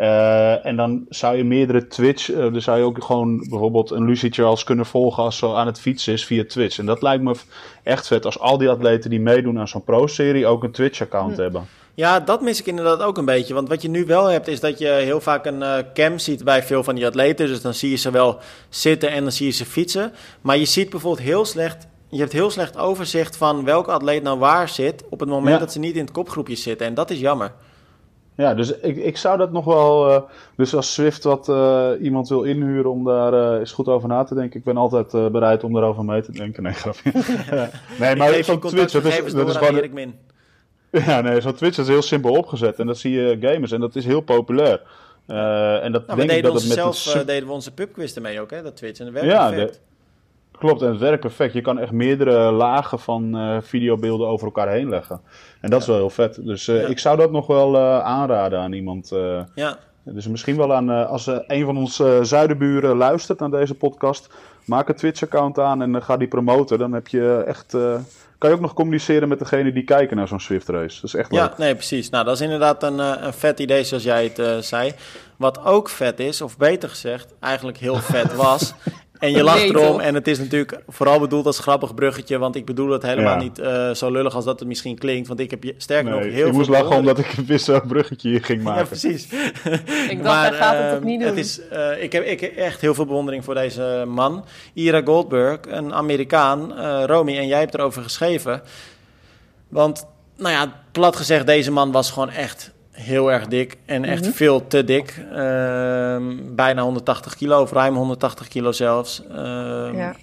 Eh, en dan zou je meerdere Twitch, dan zou je ook gewoon bijvoorbeeld een Lucy Charles kunnen volgen als ze aan het fietsen is via Twitch. En dat lijkt me echt vet als al die atleten die meedoen aan zo'n pro-serie ook een Twitch-account hebben. Ja, dat mis ik inderdaad ook een beetje. Want wat je nu wel hebt, is dat je heel vaak een eh, cam ziet bij veel van die atleten. Dus dan zie je ze wel zitten en dan zie je ze fietsen. Maar je ziet bijvoorbeeld heel slecht. Je hebt heel slecht overzicht van welke atleet nou waar zit. op het moment Ja. dat ze niet in het kopgroepje zitten. En dat is jammer. Ja, dus ik, ik zou dat nog wel. eh, dus als Swift wat eh, iemand wil inhuren om daar eh, eens goed over na te denken, ik ben altijd bereid om daarover mee te denken. Nee, grapje. nee, Ik maar je zo'n Twitch, dat is, dat is gewoon. Min. Ja, nee, zo'n Twitch is heel simpel opgezet en dat zie je gamers en dat is heel populair. En dat Nou, we denk ik deden, dat onze het met zelf, een deden we onze pubquiz ermee ook, hè, dat Twitch. En dat werkt Ja, perfect. Klopt, en het werkt perfect. Je kan echt meerdere lagen van eh, videobeelden over elkaar heen leggen. En dat is wel heel vet. Dus eh, Ja. ik zou dat nog wel eh, aanraden aan iemand. Ja. dus misschien wel aan, als een van onze zuidenburen luistert naar deze podcast, maak een Twitch-account aan en ga die promoten. Dan heb je echt, kan je ook nog communiceren met degene die kijken naar zo'n Swift race. Dat is echt leuk. Ja, nee, precies. Nou, dat is inderdaad een, een vet idee, zoals jij het zei. Wat ook vet is, of beter gezegd, eigenlijk heel vet was. En je lacht Nee, erom. toch? En het is natuurlijk vooral bedoeld als grappig bruggetje. Want ik bedoel het helemaal Ja. niet eh, zo lullig als dat het misschien klinkt. Want ik heb je sterker nog Nee, heel ik moest veel lachen omdat ik wist welk bruggetje hier ging maken. Ja, precies. Ik dacht, hij gaat het ehm, toch niet doen? is, eh, ik, heb, ik heb echt heel veel bewondering voor deze man. Ira Goldberg, een Amerikaan. eh Romy, en jij hebt erover geschreven. Want, nou ja, plat gezegd, deze man was gewoon echt heel erg dik. En echt Mhm. veel te dik. Ehm, bijna 180 kilo, of ruim 180 kilo zelfs. Ehm, Ja.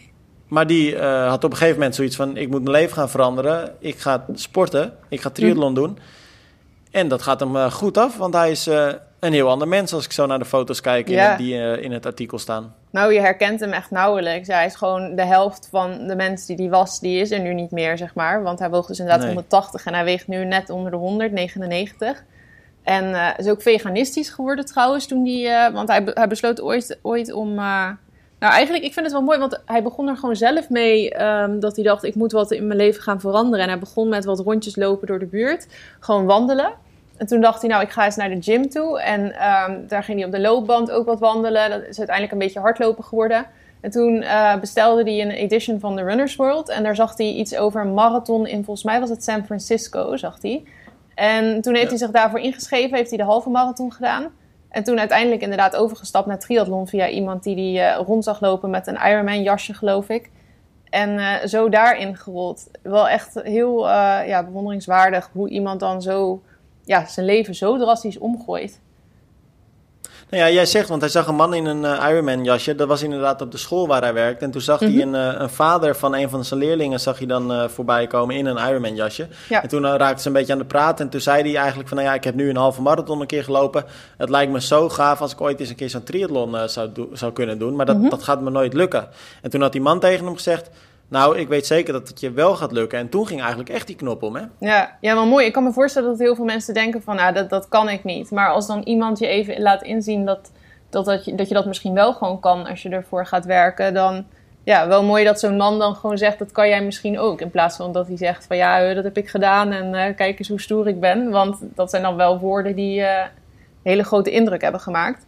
Maar die eh, had op een gegeven moment zoiets van... ik moet mijn leven gaan veranderen. Ik ga sporten. Ik ga triathlon doen. En dat gaat hem eh, goed af, want hij is eh, een heel ander mens... als ik zo naar de foto's kijk in het- die in het artikel staan. Nou, je herkent hem echt nauwelijks. Hij is gewoon de helft van de mens die die was, die is er nu niet meer, zeg maar. Want hij woog dus inderdaad Nee. 180 en hij weegt nu net onder de 100, 99. En eh, is ook veganistisch geworden trouwens toen die, eh, want hij, hij besloot ooit, ooit om... eh, nou, eigenlijk, ik vind het wel mooi, want hij begon er gewoon zelf mee ehm, dat hij dacht, ik moet wat in mijn leven gaan veranderen. En hij begon met wat rondjes lopen door de buurt, gewoon wandelen. En toen dacht hij, nou, ik ga eens naar de gym toe. En ehm, daar ging hij op de loopband ook wat wandelen. Dat is uiteindelijk een beetje hardlopen geworden. En toen bestelde hij een edition van de Runners World. En daar zag hij iets over een marathon in, volgens mij was het San Francisco, zag hij. En toen heeft Ja. hij zich daarvoor ingeschreven, heeft hij de halve marathon gedaan. En toen uiteindelijk inderdaad overgestapt naar triathlon via iemand die die eh, rond zag lopen met een Ironman jasje, geloof ik. En uh, zo daarin gerold. Wel echt heel uh, ja, bewonderingswaardig hoe iemand dan zo ja, zijn leven zo drastisch omgooit. Nou ja, jij zegt, want hij zag een man in een uh, Ironman jasje. Dat was inderdaad op de school waar hij werkt. En toen zag hij mhm. een, een, vader van een van zijn leerlingen zag hij dan voorbij komen in een Ironman jasje. En toen raakte ze een beetje aan de praat. En toen zei hij eigenlijk van, nou ja, ik heb nu een halve marathon een keer gelopen. Het lijkt me zo gaaf als ik ooit eens een keer zo'n triathlon zou, zou kunnen doen. Maar dat, mhm. dat gaat me nooit lukken. En toen had die man tegen hem gezegd... Nou, ik weet zeker dat het je wel gaat lukken. En toen ging eigenlijk echt die knop om, hè? Ja, ja maar mooi. Ik kan me voorstellen dat heel veel mensen denken van... nou, dat, dat kan ik niet. Maar als dan iemand je even laat inzien dat, dat, dat, je, dat misschien wel gewoon kan... als je ervoor gaat werken, dan... Ja, wel mooi dat zo'n man dan gewoon zegt, dat kan jij misschien ook. In plaats van dat hij zegt van, ja, dat heb ik gedaan en uh, kijk eens hoe stoer ik ben. Want dat zijn dan wel woorden die uh, hele grote indruk hebben gemaakt.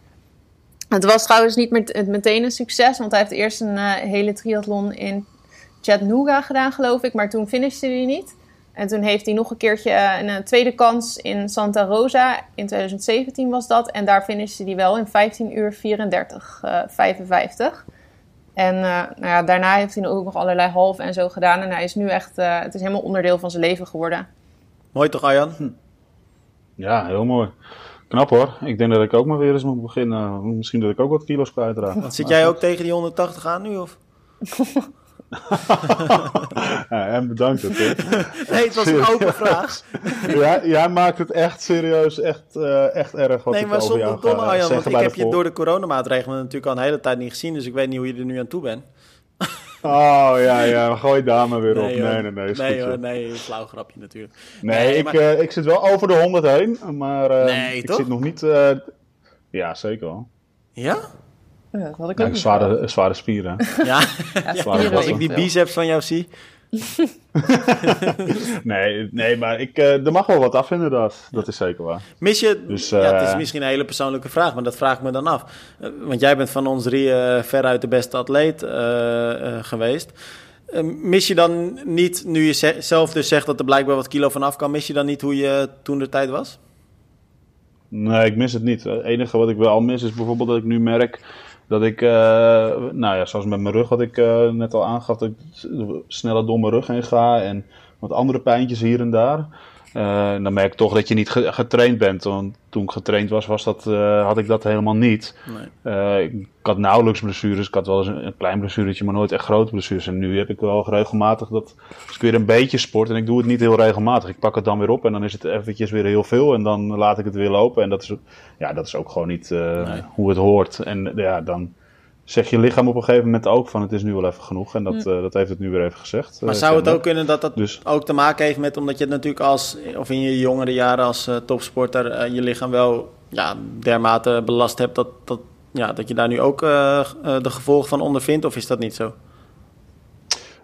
Het was trouwens niet met, meteen een succes, want hij heeft eerst een hele triathlon in Chattanooga gedaan, geloof ik. Maar toen finishte hij niet. En toen heeft hij nog een keertje eh, een, een, tweede kans in Santa Rosa. In 2017 was dat. En daar finishte hij wel in 15 uur 34, uh, 55. En uh, nou ja, daarna heeft hij ook nog allerlei halve en zo gedaan. En hij is nu echt, uh, het is helemaal onderdeel van zijn leven geworden. Mooi toch, Arjan? Hm. Ja, heel mooi. Knap hoor. Ik denk dat ik ook maar weer eens moet beginnen. Misschien dat ik ook wat kilo's kwijtraak. Zit jij ook tegen die 180 aan nu? Of? ja, en bedankt het. Nee, het was een open vraag. ja, jij maakt het echt serieus, echt, uh, echt erg wat nee, ik maar over jou domme, Arjan, want ik heb je door de coronamaatregelen natuurlijk al een hele tijd niet gezien, dus ik weet niet hoe je er nu aan toe bent. Oh ja, ja, gooi daar maar weer op. Nee, nee, nee. nee, hoor, nee, flauw grapje natuurlijk. Nee, nee ik, maar... uh, ik zit wel over de 100 heen, maar uh, nee, ik toch? zit nog niet. Uh, ja, zeker wel. Ja? Ja, dat had ik ook zware, zware spieren. Ja, ja als ik die biceps van jou zie. nee, nee, maar ik, uh, er mag wel wat af inderdaad. Dat is zeker waar. Mis je, dus, uh, ja, het is eh, misschien een hele persoonlijke vraag, maar dat vraag ik me dan af. Uh, want jij bent van ons drie veruit de beste atleet geweest. mis je dan niet, nu je zelf dus zegt dat er blijkbaar wat kilo vanaf kan, mis je dan niet hoe je toen de tijd was? Nee, ik mis het niet. Het enige wat ik wel mis is bijvoorbeeld dat ik nu merk dat ik, uh, nou ja, zoals met mijn rug wat ik uh, net al aangaf, dat ik sneller door mijn rug heen ga en wat andere pijntjes hier en daar. Uh, dan merk ik toch dat je niet getraind bent. Want toen ik getraind was, was dat, had ik dat helemaal niet. Nee. ik had nauwelijks blessures. Ik had wel eens een, een, klein blessuretje, maar nooit echt grote blessures. En nu heb ik wel regelmatig dat als ik weer een beetje sport en ik doe het niet heel regelmatig. Ik pak het dan weer op en dan is het eventjes weer heel veel en dan laat ik het weer lopen. En dat is, ja, dat is ook gewoon niet nee. hoe het hoort. En ja, dan zeg je lichaam op een gegeven moment ook van het is nu wel even genoeg. En dat, uh, dat heeft het nu weer even gezegd. Maar uh, zou het ook kunnen dat dat dus. ook te maken heeft met omdat je het natuurlijk als, of in je jongere jaren als uh, topsporter, je lichaam wel ja, dermate belast hebt dat, dat, ja, dat je daar nu ook de gevolgen van ondervindt? Of is dat niet zo?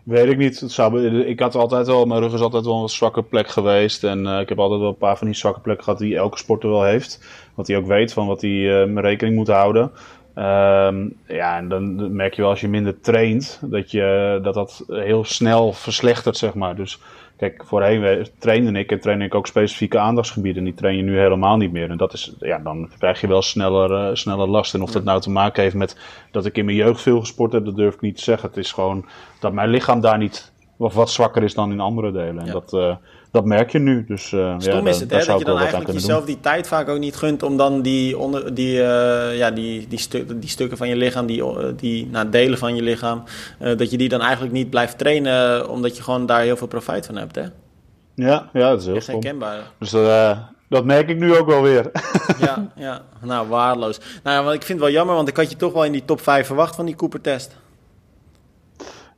Weet ik niet. Zou, ik had altijd wel, mijn rug is altijd wel een zwakke plek geweest. En ik heb altijd wel een paar van die zwakke plekken gehad die elke sporter wel heeft. Wat hij ook weet van wat hij rekening moet houden. Um, ja, en dan merk je wel als je minder traint, dat je, dat, dat heel snel verslechtert, zeg maar. Dus kijk, voorheen trainde ik en train ik ook specifieke aandachtsgebieden. Die train je nu helemaal niet meer. En dat is, ja, dan krijg je wel sneller, uh, sneller last. En of dat nou te maken heeft met dat ik in mijn jeugd veel gesport heb, dat durf ik niet te zeggen. Het is gewoon dat mijn lichaam daar niet, of wat zwakker is dan in andere delen. En dat, uh, dat merk je nu. Dus, uh, Stom ja, is het, hè, dat je dan eigenlijk jezelf die tijd vaak ook niet gunt om dan die, onder, die, uh, ja, die, die, stu die stukken van je lichaam, die, die nou, delen van je lichaam, dat je die dan eigenlijk niet blijft trainen, omdat je gewoon daar heel veel profijt van hebt. Hè? Ja, ja, dat is heel Echt herkenbaar. Dus dat merk ik nu ook wel weer. ja, ja, nou waardeloos. Nou ja, ik vind het wel jammer, want ik had je toch wel in die top 5 verwacht van die Cooper-test.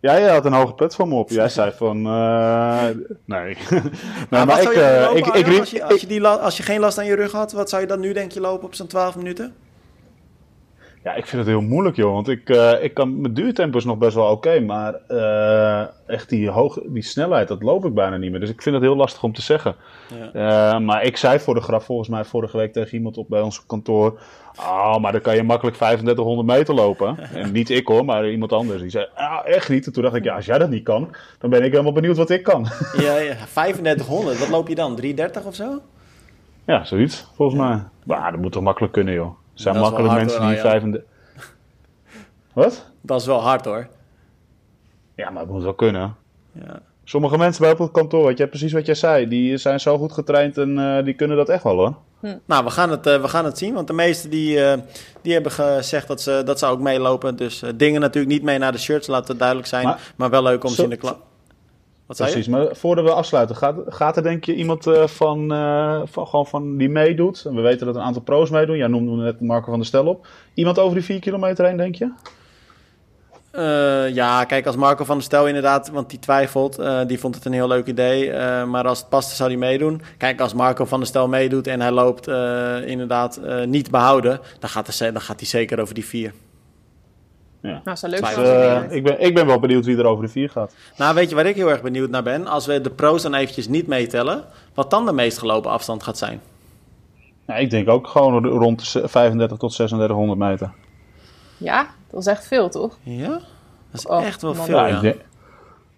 Ja, jij had een hoge me op. Jij zei van, uh, nee. maar, maar ik, uh, ik, ik, als, je, als, je die, als je geen last aan je rug had, wat zou je dan nu denk je lopen op zo'n 12 minuten? Ja, ik vind het heel moeilijk, joh. Want ik, uh, ik kan, mijn duurtempo is nog best wel oké. Okay, maar uh, echt die, hoog, die snelheid, dat loop ik bijna niet meer. Dus ik vind het heel lastig om te zeggen. Ja. Uh, maar ik zei voor de graf volgens mij vorige week tegen iemand op bij ons kantoor. Oh, maar dan kan je makkelijk 3500 meter lopen. En niet ik hoor, maar iemand anders. Die zei, ah, echt niet. En toen dacht ik, ja, als jij dat niet kan, dan ben ik helemaal benieuwd wat ik kan. Ja, ja 3500. Wat loop je dan? 330 of zo? Ja, zoiets, volgens mij. Maar dat moet toch makkelijk kunnen, joh. Zijn makkelijk mensen die 35... Wat? Dat is wel hard hoor. Ja, maar het moet wel kunnen. Ja. Sommige mensen bij op het kantoor, weet je, precies wat jij zei, die zijn zo goed getraind en uh, die kunnen dat echt wel hoor. Nou, we gaan, het, uh, we gaan het zien, want de meesten die, uh, die hebben gezegd dat ze, dat ze ook meelopen. Dus dingen natuurlijk niet mee naar de shirts, laat het duidelijk zijn. Maar, maar wel leuk om ze in de klas. Wat zei Precies, je? maar voordat we afsluiten, gaat, gaat er denk je iemand van, van, gewoon van die meedoet? En we weten dat een aantal pro's meedoen. Jij noemde net Marco van der Stel op. Iemand over die 4 kilometer heen, denk je? Uh, ja, kijk, als Marco van der Stel inderdaad, want die twijfelt, uh, die vond het een heel leuk idee. Uh, maar als het past, zou hij meedoen. Kijk, als Marco van der Stel meedoet en hij loopt inderdaad niet behouden, dan gaat, hij, dan gaat hij zeker over die vier. Ja. Nou, zou leuk zijn. ik, ben, ik ben wel benieuwd wie er over de vier gaat. Nou, weet je waar ik heel erg benieuwd naar ben? Als we de pro's dan eventjes niet meetellen, wat dan de meest gelopen afstand gaat zijn? Nou, ik denk ook gewoon rond de 35 tot 3600 meter. Ja, dat is echt veel, toch? Ja, dat is oh, echt wel veel, ja. Ik, denk,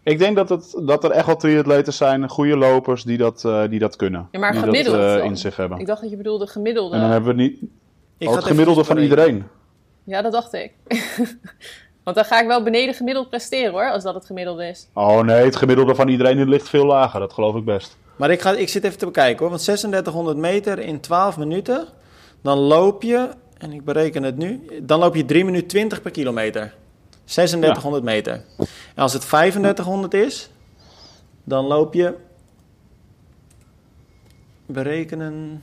ik denk dat, het, dat er echt wel triatleten zijn, goede lopers, die dat, uh, die dat kunnen. Ja, maar die gemiddeld dat, uh, in zich hebben. Ik dacht dat je bedoelde gemiddelde. En dan hebben we niet... Ik oh, het gemiddelde van iedereen. Ja, dat dacht ik. Want dan ga ik wel beneden gemiddeld presteren hoor, als dat het gemiddelde is. Oh nee, het gemiddelde van iedereen ligt veel lager, dat geloof ik best. Maar ik, ga, ik zit even te bekijken hoor, want 3600 meter in 12 minuten, dan loop je en ik bereken het nu, dan loop je 3 minuten 20 per kilometer. 3600 ja. meter. En als het 3500 is, dan loop je, berekenen,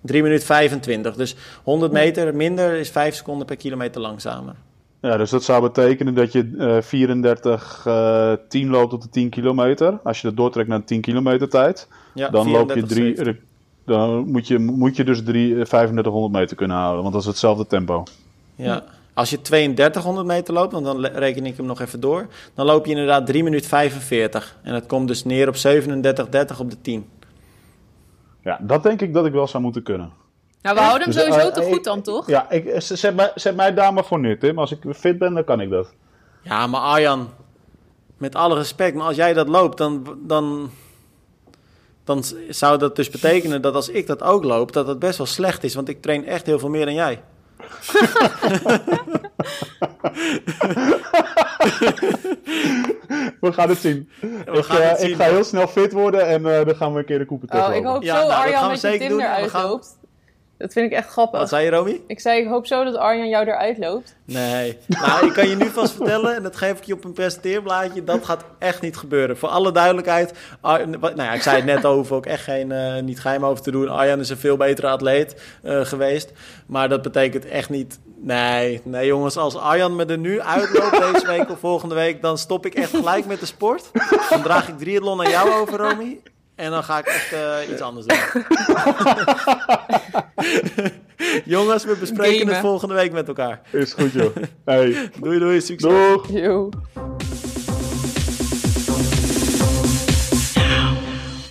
3 minuten 25. Dus 100 meter minder is 5 seconden per kilometer langzamer. Ja, dus dat zou betekenen dat je uh, 34 uh, 10 loopt op de 10 kilometer. Als je dat doortrekt naar de 10 kilometer tijd, ja, dan loop je 3 dan moet je, moet je dus 3, 3500 meter kunnen houden, want dat is hetzelfde tempo. Ja, als je 3200 meter loopt, want dan reken ik hem nog even door, dan loop je inderdaad 3 minuten 45. En dat komt dus neer op 37,30 op de 10. Ja, dat denk ik dat ik wel zou moeten kunnen. Nou, we houden hem dus, sowieso uh, te goed dan, toch? Ja, ik, zet, mij, zet mij daar maar voor neer, Tim. Als ik fit ben, dan kan ik dat. Ja, maar Arjan, met alle respect, maar als jij dat loopt, dan, dan, dan zou dat dus betekenen dat als ik dat ook loop, dat het best wel slecht is. Want ik train echt heel veel meer dan jij. we gaan het zien. ik, uh, ik ga heel snel fit worden en uh, dan gaan we een keer de koepen Oh, ik hoop ja, zo nou, Arjan met je Tinder uitloopt. Dat vind ik echt grappig. Wat zei je, Romy? Ik zei, ik hoop zo dat Arjan jou eruit loopt. Nee. nou, ik kan je nu vast vertellen, en dat geef ik je op een presenteerblaadje, dat gaat echt niet gebeuren. Voor alle duidelijkheid, nou ja, ik zei het net over, ook echt geen, uh, niet geheim over te doen. Arjan is een veel betere atleet uh, geweest. Maar dat betekent echt niet, nee, nee jongens, als Arjan me er nu uitloopt deze week of volgende week, dan stop ik echt gelijk met de sport. Dan draag ik triathlon aan jou over, Romy. En dan ga ik echt uh, iets anders doen. Jongens, we bespreken Game, het volgende week met elkaar. Is goed, joh. Hey. doei, doei. Succes. Doeg. Yo.